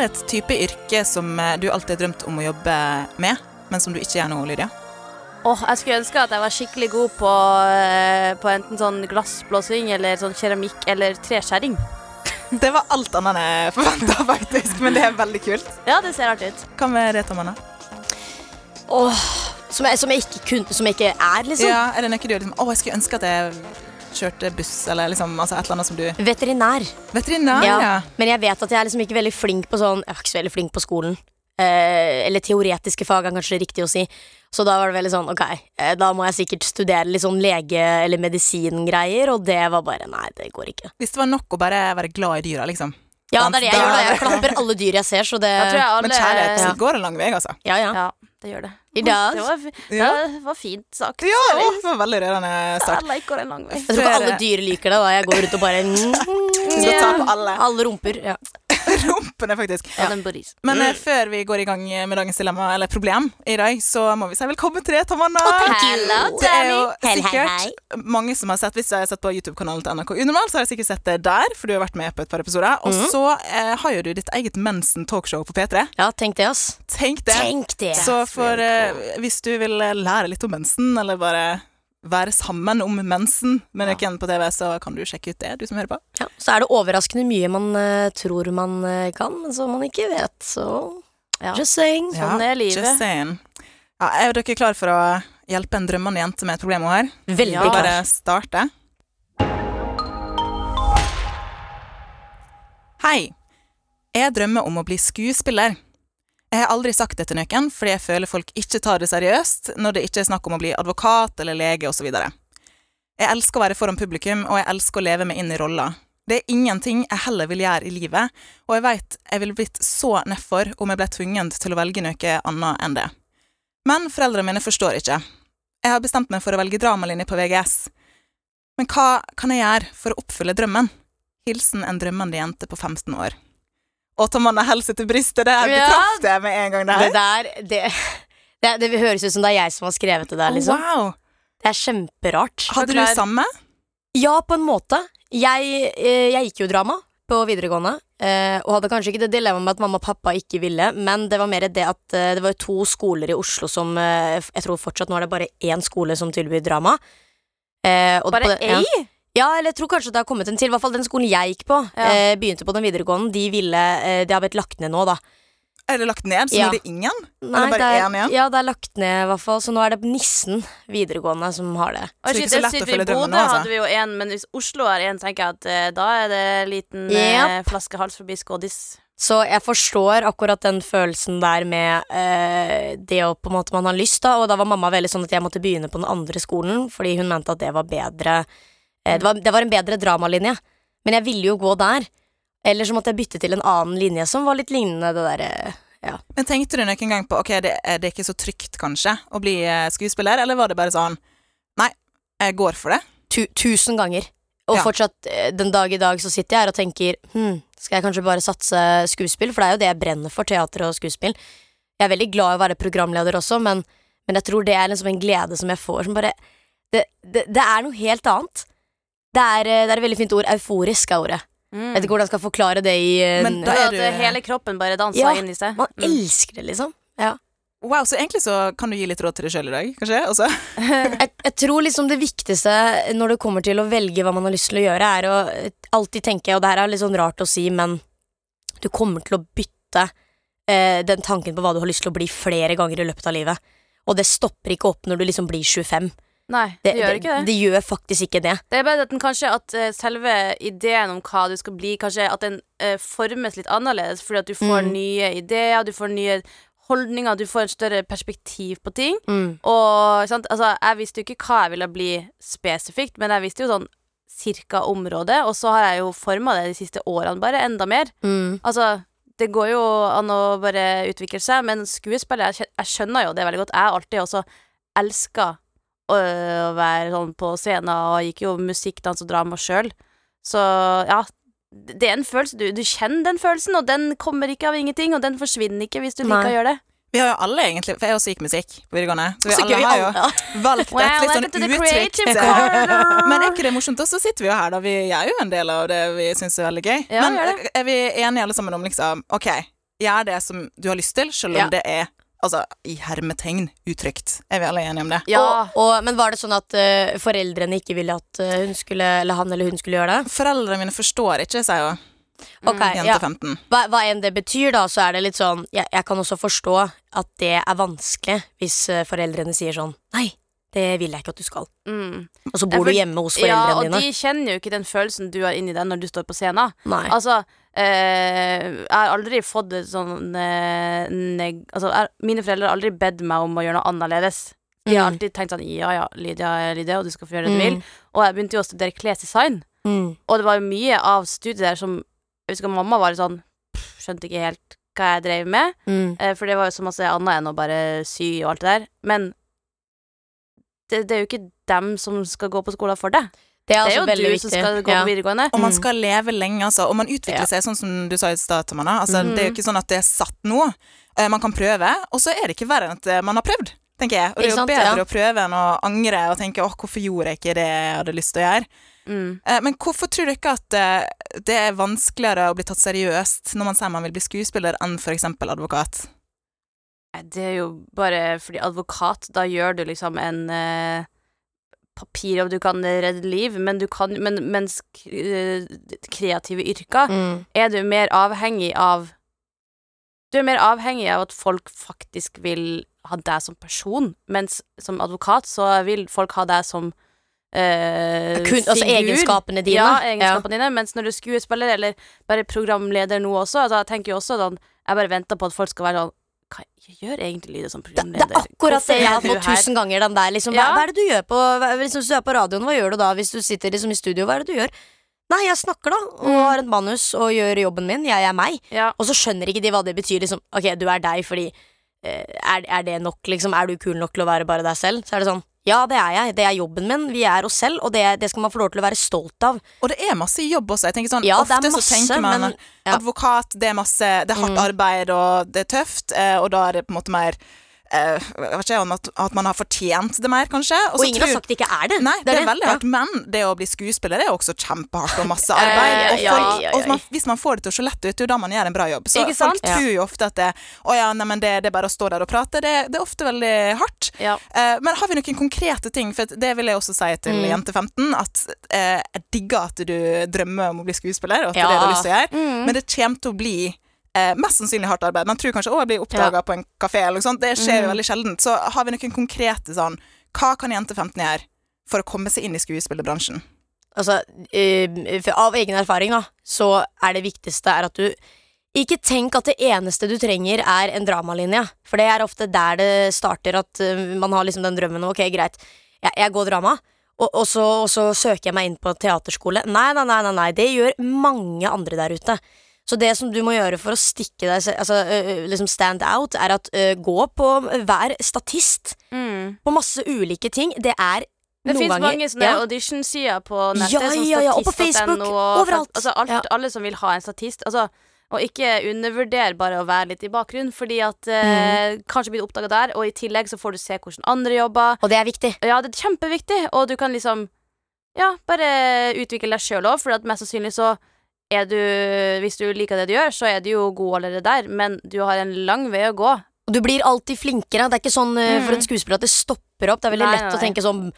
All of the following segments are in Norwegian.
det et type yrke som eh, du alltid har drømt om å jobbe med, men som du ikke gjør nå, Lydia? Åh, jeg skulle ønske at jeg var skikkelig god på, eh, på enten sånn glassblåsing eller sånn keramikk eller treskjæring. Det var alt annet enn jeg forventa, faktisk, men det er veldig kult. Ja, det ser artig ut. Hva med det, Tamanna? Åh, som, som jeg ikke kunne Som jeg ikke er, liksom. Ja, er det noe du liksom Å, jeg skulle ønske at jeg kjørte buss, eller liksom altså et eller annet som du Veterinær. Veterinær, Ja. ja. Men jeg vet at jeg er liksom ikke veldig flink på sånn Jeg er ikke så veldig flink på skolen. Eh, eller teoretiske fag er kanskje riktig å si. Så da var det veldig sånn, ok, eh, da må jeg sikkert studere litt sånn lege- eller medisingreier, og det var bare Nei, det går ikke. Hvis det var nok å bare være glad i dyra, liksom. Ja, det er det jeg gjør. da Jeg klapper alle dyr jeg ser, så det Da tror jeg alle Men kjærlighet Ja. går en lang vei, altså. Ja, ja. Ja, det gjør det. I dag Det var, Ja. det var fint sagt. Ja, det var veldig rørende start. Alle går en lang vei. Jeg tror ikke alle dyr liker det, da. Jeg går rundt og bare Du skal ta på alle Alle rumper. Ja. rumpene, faktisk. Ja, den. Men eh, før vi går i gang med dagens dilemma, eller problem, i dag, så må vi si velkommen til deg, Tamanna. Hello, Det er jo Hei, hei, sikkert mange som har sett Hvis jeg har sett på YouTube-kanalen til NRK Unormal, så har jeg sikkert sett det der, for du har vært med på et par episoder. Og Mhm. så eh, har jo du ditt eget mensen-talkshow på P3. ja, tenk det, ass. Tenk det. Tenk det. Så for eh, hvis du vil eh, lære litt om mensen, eller bare være sammen om mensen med noen på TV, så kan du sjekke ut det, du som hører på. Ja, så er det overraskende mye man uh, tror man uh, kan, men som man ikke vet. Så Ja. just saying. Sånn er livet. Just saying. Ja, er dere klare for å hjelpe en drømmende jente med et problem hun har? Veldig Ja. Klar. bare starte. Hei. Jeg drømmer om å bli skuespiller. Jeg har aldri sagt det til noen, fordi jeg føler folk ikke tar det seriøst når det ikke er snakk om å bli advokat eller lege osv. Jeg elsker å være foran publikum, og jeg elsker å leve meg inn i rolla. Det er ingenting jeg heller vil gjøre i livet, og jeg veit jeg ville blitt så nedfor om jeg ble tvunget til å velge noe annet enn det. Men foreldrene mine forstår ikke. Jeg har bestemt meg for å velge dramalinje på VGS. Men hva kan jeg gjøre for å oppfylle drømmen? Hilsen en drømmende jente på 15 år. Og mannen helse til brystet, det her bekrafter jeg med en gang. Det Det her. der det, det, det høres ut som det er jeg som har skrevet det der, liksom. Wow! Det er kjemperart. Hadde du samme? Ja, på en måte. Jeg, eh, jeg gikk jo drama på videregående, eh, og hadde kanskje ikke det dilemmaet med at mamma og pappa ikke ville, men det var mer det at eh, det var to skoler i Oslo som Jeg tror fortsatt nå er det bare én skole som tilbyr drama. Og Bare én? det- ja. eller jeg tror kanskje det har kommet en til. I hvert fall den skolen jeg gikk på. Ja. Eh, begynte på den videregående. De ville eh, de har blitt lagt ned nå, da. Er det lagt ned, så Ja. nå er det ingen? Nei, bare det er, én igjen? Ja, det er lagt ned, i hvert fall. Så nå er det Nissen videregående som har det. Så det er ikke så lett å følge I Bodø nå, altså. hadde vi jo en, men hvis Oslo er en, tenker jeg at eh, da er det liten eh, flaskehals forbi skådis. Så jeg forstår akkurat den følelsen der med eh, det å på en måte man har lyst, da. Og da var mamma veldig sånn at jeg måtte begynne på den andre skolen, fordi hun mente at det var bedre det, var, det var en bedre dramalinje. Men jeg ville jo gå der. Eller så måtte jeg bytte til en annen linje som var litt lignende det derre ja. Men tenkte du noen gang på ok, det, det er ikke så trygt, kanskje, å bli eh, skuespiller, eller var det bare sånn Nei, jeg går for det. tu, tusen ganger. Og Ja. fortsatt eh, den dag i dag så sitter jeg her og tenker hm, skal jeg kanskje bare satse skuespill? For det er jo det jeg brenner for, teater og skuespill. Jeg er veldig glad i å være programleder også, men, men jeg tror det er liksom en glede som jeg får som bare Det, det, det er noe helt annet. Det er, eh, det er et veldig fint ord. Euforisk er ordet. Mm. Jeg vet ikke hvordan jeg skal forklare det i eh, Men Da er du... at hele kroppen bare danser Ja, inn i seg. Man Mm. elsker det, liksom. Ja. Wow, så egentlig så kan du gi litt råd til deg sjøl i dag, kanskje? Også? jeg, jeg tror liksom det viktigste når det kommer til å velge hva man har lyst til å gjøre, er å alltid tenke, og det her er litt sånn rart å si, men du kommer til å bytte eh, den tanken på hva du har lyst til å bli flere ganger i løpet av livet. Og det stopper ikke opp når du liksom blir 25. Nei, det, gjør ikke det. det gjør faktisk ikke det. Det er bare at den kanskje at eh, selve ideen om hva du skal bli, kanskje at den uh, formes litt annerledes, fordi at du får Mm. nye ideer, du får nye holdninger, du får et større perspektiv på ting. Mm. Og altså, jeg visste jo ikke hva jeg ville bli spesifikt, men jeg visste jo sånn cirka området, og så har jeg jo forma det de siste årene bare enda mer. Mm. Altså, det går jo an å bare utvikle seg, men skuespillet, jeg skjønner jo det veldig godt. Jeg har alltid også elska å, å være sånn på scenen, og gikk jo musikk, dans og drama sjøl. Så ja, det er en følelse. Du, du kjenner den følelsen, og den kommer ikke av ingenting, og den forsvinner ikke hvis du Nei. liker å gjøre det. Vi har jo alle egentlig For jeg også gikk musikk på videregående, så vi Så alle gøy, har jo alle. valgt Well, et litt sånn corner. Men er ikke det morsomt? Og så sitter vi jo her, da. Vi er jo en del av det vi syns er veldig gøy. Ja, Men er vi enige alle sammen om liksom OK, gjør det som du har lyst til, selv om Ja. det er altså i hermetegn utrygt. Er vi alle enige om det? Ja. Og, og, men var det sånn at uh, foreldrene ikke ville at eh, hun skulle, eller han eller hun skulle gjøre det? Foreldrene mine forstår ikke, sier jo Okay, jente ja. 15. Hva, hva enn det betyr, da, så er det litt sånn Jeg, jeg kan også forstå at det er vanskelig hvis eh, foreldrene sier sånn Nei, det vil jeg ikke at du skal. Mm. Og så bor for- du hjemme hos foreldrene dine. Ja, og dine. de kjenner jo ikke den følelsen du har inni deg når du står på scenen. Nei. Altså, jeg har aldri fått et sånn eh, neg... Altså, mine foreldre har aldri bedt meg om å gjøre noe annerledes. De har Mm. alltid tenkt sånn Ja ja, Lydia er Lydia, og du skal få gjøre det du vil. Mm. Og jeg begynte jo å studere klesdesign, Mm. og det var jo mye av studiet der som Jeg husker mamma var litt sånn Skjønte ikke helt hva jeg drev med, Mm. eh, for det var jo så masse annet enn å bare sy og alt det der. Men det, det er jo ikke dem som skal gå på skolen for det. Det er, Det er altså jo du viktig. som skal gå ja. på videregående. Og man skal leve lenge, altså. Og man utvikler Ja. seg, sånn som du sa i stad, Tamanna. Altså, Mm. Det er jo ikke sånn at det er satt nå. Eh, Man kan prøve, og så er det ikke verre enn at eh, man har prøvd, tenker jeg. Og det er jo bedre ja. å prøve enn å angre og tenke 'åh, hvorfor gjorde jeg ikke det jeg hadde lyst til å gjøre'? Mm. Eh, Men hvorfor tror du ikke at det er vanskeligere å bli tatt seriøst når man sier man vil bli skuespiller, enn f.eks. advokat? Det er jo bare fordi advokat, da gjør du liksom en papir og du kan redde liv, men du kan men, mens eh, kreative yrker Mm. er du mer avhengig av Du er mer avhengig av at folk faktisk vil ha deg som person, mens som advokat så vil folk ha deg som eh, Kun, altså figur. egenskapene dine. Ja, egenskapene dine. Mens når du er skuespiller, eller bare programleder nå også, altså, jeg tenker jo også sånn Jeg bare venter på at folk skal være sånn Hva gjør egentlig som Det, programleder? det er akkurat det jeg har fått tusen ganger. Den der, liksom, hva, Ja. hva er det du gjør på liksom, Hvis du er på radioen, hva gjør du da? Hvis du sitter liksom, i studio, hva er det du gjør? Nei, jeg snakker da, og Mm. har et manus og gjør jobben min. Jeg er meg. Ja. Og så skjønner ikke de hva det betyr. Liksom, ok, du er deg fordi eh, er, er det nok, liksom? Er du kul nok til å være bare deg selv? Så er det sånn, ja, det er jeg. Det er jobben min. Vi er oss selv, og det, det skal man få lov til å være stolt av. Og det er masse jobb også. Jeg tenker sånn, Ja, Ofte masse, så tenker man men- ja. advokat, det er masse Det er hardt Mm. arbeid, og det er tøft, eh, og da er det på en måte mer eh, ikke om at, man har fortjent det mer, kanskje. Og, ingen tror- har sagt det ikke er det. Nei, det er veldig Ja. hardt, men det å bli skuespiller er også kjempehardt og masse arbeid. ja, og folk, ja, ja. og man, hvis man får det til å se lett ut, det er jo da man gjør en bra jobb. Så folk tror jo ofte at det, å ja, nei, det, det er bare å stå der og prate. Det, det er ofte veldig hardt. Ja. Eh, men har vi noen konkrete ting, for det vil jeg også si til Mm. jente 15, at eh, jeg digger at du drømmer om å bli skuespiller, og at det er det du har lyst til å gjøre, Mm. men det kommer til å bli eh, mest sannsynlig hardt arbeid. Man tror kanskje å, jeg blir oppdaga på en kafé, eller noe sånt. Det skjer jo Mm. veldig sjelden. Så har vi noen konkrete sånn Hva kan jente 15 gjøre for å komme seg inn i skuespillerbransjen? Altså, eh, av egen erfaring, da, så er det viktigste er at du ikke tenk at det eneste du trenger, er en dramalinje. For det er ofte der det starter, at eh, man har liksom den drømmen om ok, greit, jeg, jeg går drama. Og, og, så, og så søker jeg meg inn på teaterskole. Nei, nei, nei, nei, nei, det gjør mange andre der ute. Så det som du må gjøre for å stikke deg Altså liksom stand out, er at uh, gå på Vær statist Mm. på masse ulike ting. Det er Det fins mange sånne ja. audition-sider på nettet. Ja, ja, ja, og på Facebook, og- overalt. Altså, alt, Ja. Alle som vil ha en statist. Altså, og ikke undervurder bare å være litt i bakgrunnen, fordi at eh, kanskje blir du oppdaga der, og i tillegg så får du se hvordan andre jobber. Og det er viktig. Ja, det er kjempeviktig, og du kan liksom Ja, bare utvikle deg sjøl òg, for at mest sannsynlig så er du Hvis du liker det du gjør, så er du jo god allerede der, men du har en lang vei å gå. Og du blir alltid flinkere. Det er ikke sånn mm. for Mm. en skuespiller at det stopper opp. Det er veldig Nei, lett nei, å tenke sånn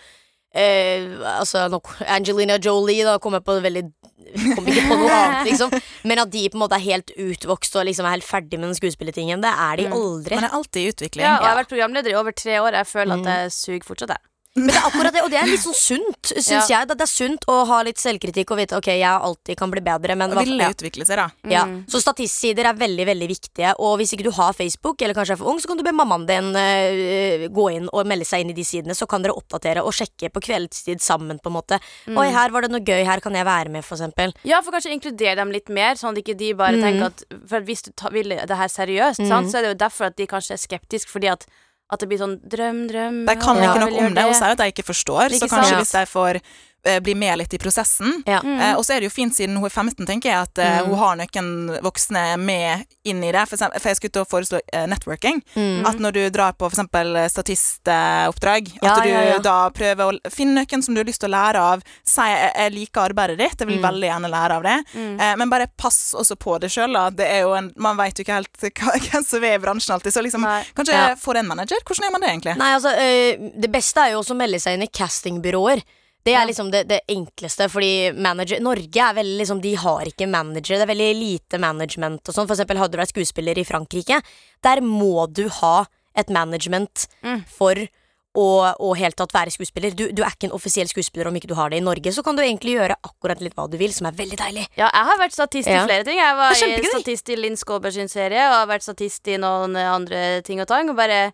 eh, altså, Angelina Jolie da kom jeg på veldig Kom ikke på noe annet, liksom. Men at de på en måte er helt utvokst og liksom er helt ferdig med den skuespillertingen, det er de Mm. aldri. Man er alltid i utvikling. Ja, og jeg har vært programleder i over tre år. Jeg føler Mm. at jeg suger fortsatt, jeg. Men det er akkurat det, og det er litt sånn sunt, syns Ja. jeg. Det det er sunt å ha litt selvkritikk og vite ok, jeg alltid kan bli bedre, men hva- ja. utvikle seg, da. Ja, Mm. Så statistsider er veldig veldig viktige. Og hvis ikke du har Facebook, eller kanskje er for ung, så kan du be mammaen din uh, gå inn og melde seg inn i de sidene. Så kan dere oppdatere og sjekke på kveldstid sammen. på en måte Mm. Oi, her var det noe gøy, her kan jeg være med, for eksempel. Ja, for kanskje inkludere dem litt mer, sånn at ikke de bare Mm. tenker at For hvis du ta, vil det her seriøst, sant, så er det jo derfor at de kanskje er skeptiske, fordi at, at det blir sånn drøm, drøm De kan ja, ikke noe om det, og sier at jeg ikke forstår. Ikke så kanskje sant? hvis jeg får bli med litt i prosessen Ja. Eh, og så er det jo fint siden hun er 15, tenker jeg, at eh, Mm. hun har noen voksne med inn i det. For, eksempel, for jeg skulle til å foreslå eh, networking. Mm. At når du drar på eksempel statistoppdrag, Ja, at du ja, ja. da prøver å finne noen som du har lyst til å lære av. Si jeg, jeg liker arbeidet ditt, jeg vil Mm. veldig gjerne lære av det. Mm. Eh, men bare pass også på det sjøl, da. Det er jo en, man veit jo ikke helt hvem som er i bransjen alltid. Så liksom, Nei. kanskje Ja. for en manager, hvordan gjør man det egentlig? Nei, altså, øh, Det beste er jo også å melde seg inn i castingbyråer. Det er liksom det, det enkleste, fordi manager Norge er veldig liksom De har ikke manager. Det er veldig lite management og sånn. For eksempel hadde du vært skuespiller i Frankrike. Der må du ha et management Mm. for å, å helt tatt være skuespiller. Du, du er ikke en offisiell skuespiller om ikke du har det i Norge. Så kan du egentlig gjøre akkurat litt hva du vil, som er veldig deilig. Ja, jeg har vært statist i Ja. flere ting. Jeg var statist i Linn Skåber sin serie, og har vært statist i noen andre ting og tang. Og bare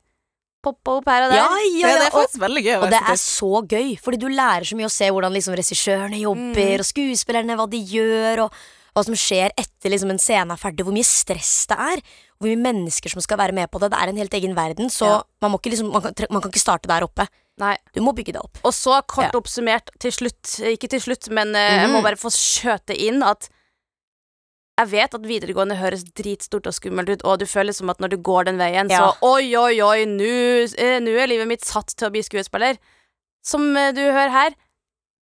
poppa opp her og der. ja, Ja, ja, det er og, faktisk veldig gøy. og det er så gøy, fordi du lærer så mye å se hvordan liksom regissørene jobber, og skuespillerne, hva de gjør, og hva som skjer etter liksom en scene er ferdig, hvor mye stress det er, hvor mye mennesker som skal være med på det. Det er en helt egen verden, så Ja. man, må ikke liksom, man, kan, man kan ikke starte der oppe. Nei. Du må bygge det opp. Og så kort Ja. oppsummert til slutt, ikke til slutt, men mm. jeg må Mhm. bare få skjøte inn at jeg vet at videregående høres dritstort og skummelt ut, og du føler som at når du går den veien, Ja. så oi, oi, oi, nå eh, er livet mitt satt til å bli skuespiller. Som eh, du hører her,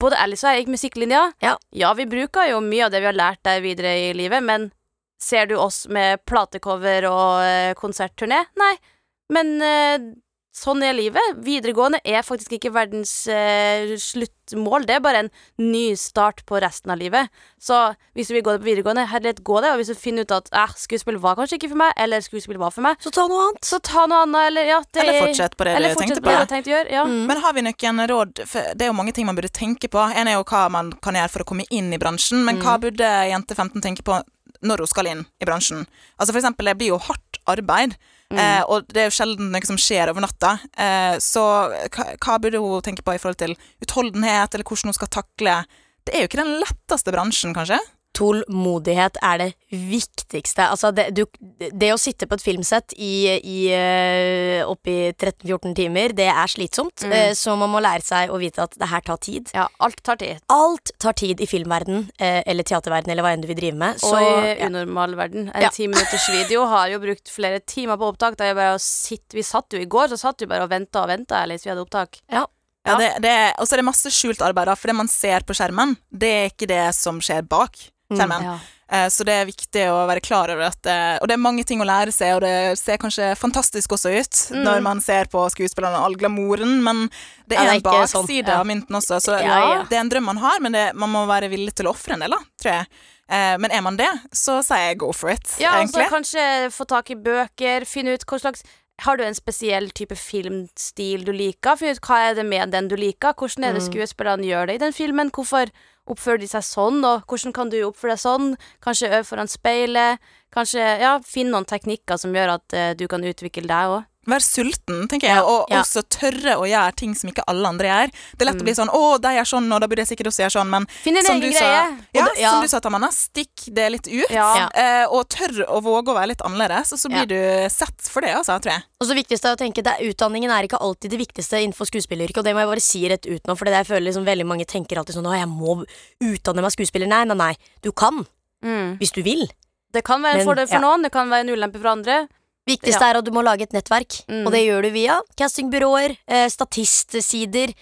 både Alice og jeg gikk musikklinja. Ja. vi bruker jo mye av det vi har lært deg videre i livet, men ser du oss med platecover og eh, konsertturné? Nei. Men sånn er livet. Videregående er faktisk ikke verdens eh, sluttmål. Det er bare en ny start på resten av livet. Så hvis du vil gå det på videregående, herlighet, gå det. Og hvis du finner ut at eh, skuespill var kanskje ikke for meg, eller skuespill var for meg, Så ta noe annet. så ta noe annet, eller ja det, Eller fortsett på det du tenkte på det tenkte gjøre. Ja. Mm. Men har vi noen råd? For det er jo mange ting man burde tenke på. En er jo hva man kan gjøre for å komme inn i bransjen, men hva burde jente 15 tenke på når hun skal inn i bransjen? Altså for eksempel, det blir jo hardt arbeid, eh, og det er jo sjelden noe som skjer over natta. Eh, så hva, hva burde hun tenke på i forhold til utholdenhet, eller hvordan hun skal takle Det er jo ikke den letteste bransjen, kanskje? Tålmodighet er det viktigste. Altså det, du, det å sitte på et filmsett i, i eh, oppi 13-14 timer, det er slitsomt. Mm. Eh, Så man må lære seg å vite at det her tar tid. ja, alt tar tid. Alt tar tid i filmverden eh, eller teaterverden eller hva enn du vil drive med. Så, og i ja. unormal verden. En Ja. ti minutters video har jo brukt flere timer på opptak. Da jeg bare sitt, vi satt jo i går, så satt vi bare og venta og venta hvis vi hadde opptak. Ja, Ja. det, det, Og så er det masse skjult arbeid, da, for det man ser på skjermen, det er ikke det som skjer bak skjermen. Ja. Eh, Så det er viktig å være klar over at eh, Og det er mange ting å lære seg, og det ser kanskje fantastisk også ut Mm. når man ser på skuespillerne og all glamouren, men det Ja, er det er en bakside sånn, bakside ja. av mynten også. Så Ja, ja. det er en drøm man har, men det, man må være villig til å ofre en del, da, tror jeg. Eh, Men er man det, så sier jeg go for it, Ja, altså kanskje få tak i bøker, finne ut hva slags Har du en spesiell type filmstil du liker? Finne ut hva er det med den du liker? Hvordan er det Mm. skuespillerne gjør det i den filmen? Hvorfor oppfører de seg sånn, og hvordan kan du oppføre deg sånn? Kanskje øve foran speilet? Kanskje, ja, finne noen teknikker som gjør at eh, du kan utvikle deg òg. Være sulten, tenker jeg, og ja. også tørre å gjøre ting som ikke alle andre gjør. Det er lett å bli sånn 'Å, de gjør sånn, og da burde jeg sikkert også gjøre sånn', men som du sa, ja, ja. som du sa, Tamanna, stikk det litt ut. Eh, og tør å våge å være litt annerledes, og så blir du sett for det, altså, tror jeg. Og så viktigste er å tenke det, er- Utdanningen er ikke alltid det viktigste innenfor skuespilleryrket, og det må jeg bare si rett ut nå, for det jeg føler liksom veldig mange tenker alltid sånn 'Å, jeg må utdanne meg skuespiller'. Nei, nei, nei. Du kan, Mm. hvis du vil. Det kan være en Men, fordel for ja. noen, det kan være en ulempe for andre. Viktigste er at du må lage et nettverk, Mm. og det gjør du via castingbyråer, eh, eh,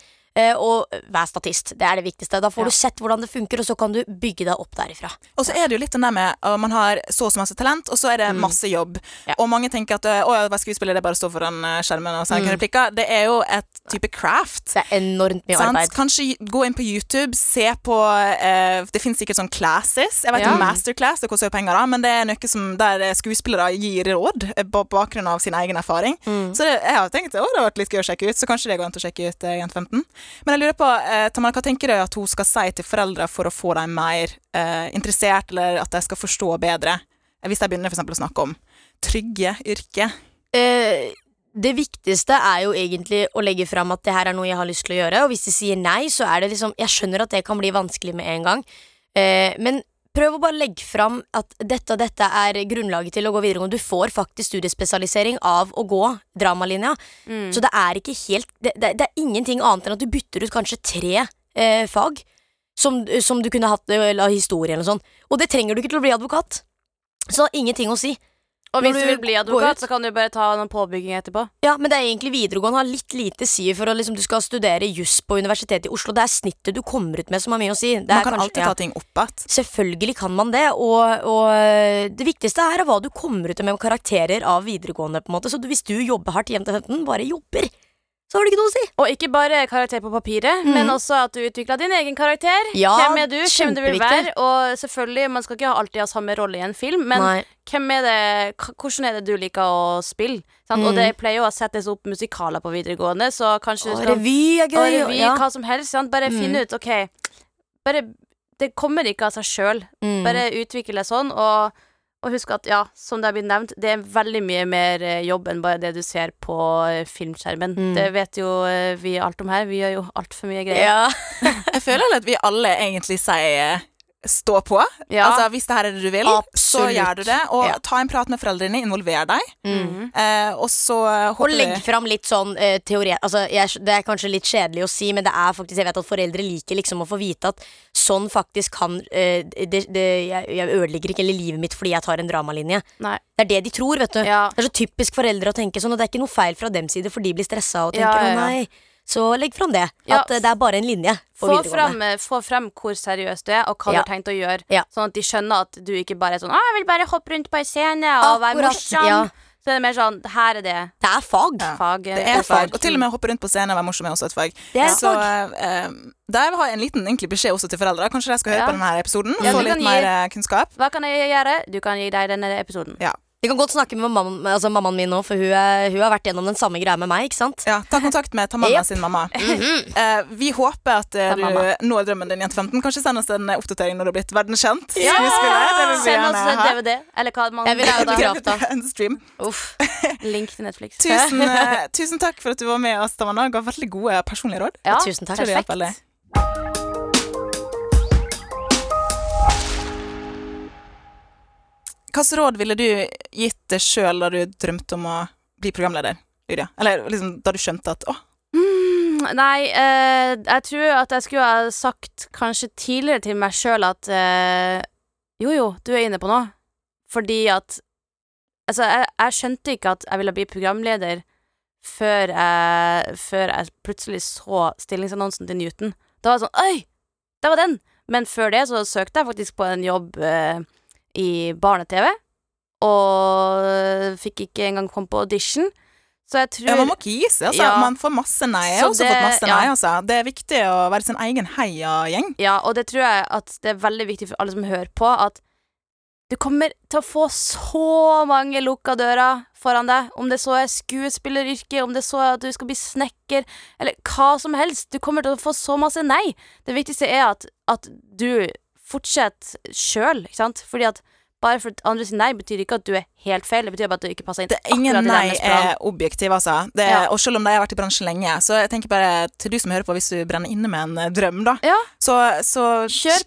og vær statist. Det er det viktigste. Da får Ja. du sett hvordan det funker, og så kan du bygge deg opp derifra. Og så er det jo litt den der med at man har så og så masse talent, og så er det masse jobb. Mm. Ja. Og mange tenker at å, ja, være skuespiller det er bare å stå foran eh, skjermen og sende Mm. replikker. Det er jo et type craft. Det er enormt mye Sant? arbeid. Kanskje gå inn på YouTube, se på eh, Det finnes sikkert sånn classes. Jeg vet Ja. Masterclass, det koster jo penger, da, men det er noe som der skuespillere gir råd eh, på bakgrunn av sin egen erfaring. Mm. Så det, jeg har tenkt å, det har vært litt gøy å sjekke ut, så kanskje det går an å sjekke ut eh, Jente 15. Men jeg lurer på, eh, Tamara, hva tenker du at hun skal si til foreldre for å få dem mer eh, interessert, eller at de skal forstå bedre? Eh, Hvis de begynner for eksempel å snakke om trygge yrker. Eh, det viktigste er jo egentlig å legge fram at det her er noe jeg har lyst til å gjøre, og hvis de sier nei, så er det liksom Jeg skjønner at det kan bli vanskelig med en gang, eh, men prøv å bare legge fram at dette og dette er grunnlaget til å gå videregående. Du får faktisk studiespesialisering av å gå dramalinja, Mm. så det er ikke helt det, det, det er ingenting annet enn at du bytter ut kanskje tre eh, fag som, som du kunne hatt eh, eller historie eller sånn, og det trenger du ikke til å bli advokat. Så det har ingenting å si. Og hvis du du vil bli advokat, så kan du bare ta noen påbygging etterpå. Ja, men det er egentlig videregående har litt lite si for at liksom, du skal studere juss på Universitetet i Oslo. Det er snittet du kommer ut med som har mye å si. Det Man er kan kanskje- alltid ja. ta ting opp igjen. Selvfølgelig kan man det, og, og øh, det viktigste er hva du kommer ut med med karakterer av videregående. på en måte Så hvis du jobber hardt hjem til 15, bare jobber, så har det ikke noe å si. Og ikke bare karakter på papiret, mm. men også at du utvikla din egen karakter. Ja, hvem er du? Hvem du vil være? Og selvfølgelig, man skal ikke alltid ha samme rolle i en film, men Nei. hvem er det, hvordan er det du liker å spille? Sant? Og Mm. det pleier jo å settes opp musikaler på videregående, så kanskje Og revy er og revy, ja. hva som helst. Sant? Bare Mm. finne ut, OK bare, Det kommer ikke av seg sjøl. Mm. Bare utvikle sånn, og, og husk at, ja, som det har blitt nevnt, det er veldig mye mer eh, jobb enn bare det du ser på eh, filmskjermen. Mm. Det vet jo eh, vi alt om her. Vi gjør jo altfor mye greier. ja. Jeg føler at vi alle egentlig sier stå på. Ja. Altså Hvis det her er det du vil, så gjør du det. Og Ja. ta en prat med foreldrene, involver deg. Mm. Eh, og så Og legg fram litt sånn eh, teori altså, jeg, Det er kanskje litt kjedelig å si, men det er faktisk Jeg vet at foreldre liker liksom å få vite at sånn faktisk kan eh, det, det, jeg, jeg ødelegger ikke hele livet mitt fordi jeg tar en dramalinje. Nei. Det er det de tror, vet du. Ja. Det er så typisk foreldre å tenke sånn, og det er ikke noe feil fra dem side, for de blir stressa og tenker å nei. Så legg fram det. Ja. At eh, det er bare en linje. Få frem, eh, få frem hvor seriøs du er, og hva Ja. du har tenkt å gjøre. Ja. Sånn at de skjønner at du ikke bare er sånn 'Å, jeg vil bare hoppe rundt på ei scene og være morsom'. ja. Så er det mer sånn 'Her er det Det er fag. Ja. fag'. Det er fag. Og til og med å hoppe rundt på scenen og være morsom er også et fag. Det er så fag. eh, der vil jeg ha en liten egentlig beskjed også til foreldre. Kanskje de skal høre Ja. på denne episoden og Ja, få litt gi- mer eh, kunnskap. Hva kan jeg gjøre? Du kan gi deg denne episoden. Vi kan godt snakke med mammaen, altså mammaen min nå, for hun, er, hun har vært gjennom den samme greia med meg. ikke sant? Ja, Ta kontakt med Tamanna sin mamma. Eh, vi håper at uh, du når drømmen din, Jente 15. Kanskje send oss en eh, oppdatering når du har blitt verdenskjent Ja! skuespiller. Vi Send oss en. DVD, eller hva man Jeg vil ha da- autograf. da. En stream. Uff. Link til Netflix. Tusen, uh, tusen takk for at du var med oss, Tamanna. Ga veldig gode personlige råd. Ja, Tusen takk. Perfekt. Hvilke råd ville du gitt deg sjøl da du drømte om å bli programleder? Lydia? Eller liksom da du skjønte at å, Mm, nei, eh, jeg tror at jeg skulle ha sagt kanskje tidligere til meg sjøl at eh, jo, jo, du er inne på noe. Fordi at Altså, jeg, jeg skjønte ikke at jeg ville bli programleder før jeg, før jeg plutselig så stillingsannonsen til Newton. Da var det sånn Oi! Det var den! Men før det så søkte jeg faktisk på en jobb eh, i barne-TV, og fikk ikke engang komme på audition. Så jeg tror Ja, man må ikke gi seg, altså. Ja. Man får masse nei. Jeg har også det- fått masse ja. altså. Det er viktig å være sin egen heiagjeng. Ja, og det tror jeg at det er veldig viktig for alle som hører på, at du kommer til å få så mange lukka dører foran deg, om det så er skuespilleryrket, om det så er at du skal bli snekker, eller hva som helst. Du kommer til å få så masse nei. Det viktigste er at, at du fortsetter sjøl, ikke sant? Fordi at bare for at andre sier nei, betyr ikke at du er helt feil. Det betyr bare at du ikke passer inn Det er ingen nei er objektiv, altså. Det er, Ja. Og selv om de har vært i bransjen lenge, så jeg tenker bare til du som hører på, hvis du brenner inne med en drøm, da, Ja. Så, så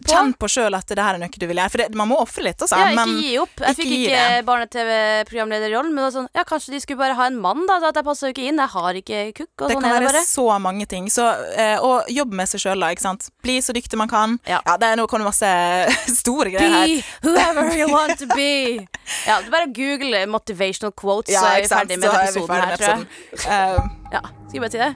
på. kjenn på sjøl at det her er noe du vil gjøre. For det, man må ofre litt, altså. Ja, ikke gi opp. Jeg ikke fikk ikke det. barne-TV-programlederrollen, men det sånn Ja, kanskje de skulle bare ha en mann, da. At jeg passer jo ikke inn. Jeg har ikke kukk, det sånn kan det være bare. så mange ting. Så, eh, og jobb med seg sjøl, da. Ikke sant? Bli så dyktig man kan. Ja. det er nå kommer det masse store greier her. Be whoever you want to be. Ja, det er bare google motivational quotes, Ja, så er vi ferdig med er episoden her, tror jeg. episoden. Eh, Ja, skal vi bare si det?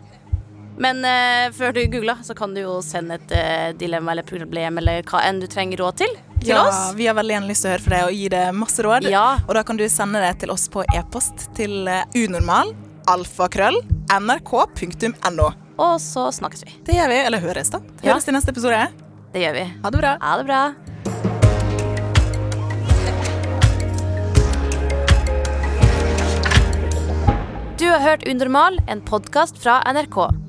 Men uh, før du googler, så kan du jo sende et uh, dilemma eller problem eller hva enn du trenger råd til, til ja, oss. Vi har veldig gjerne lyst til å høre fra deg og gi deg masse råd. Ja. Og da kan du sende det til oss på e-post til eh, unormal alfakrøll nrk.no. Og så snakkes vi. Det gjør vi. Eller høres, da. Det Høres i neste episode. Det gjør vi. Ha det bra. Ha det bra. Du har hørt Unormal, en podkast fra NRK.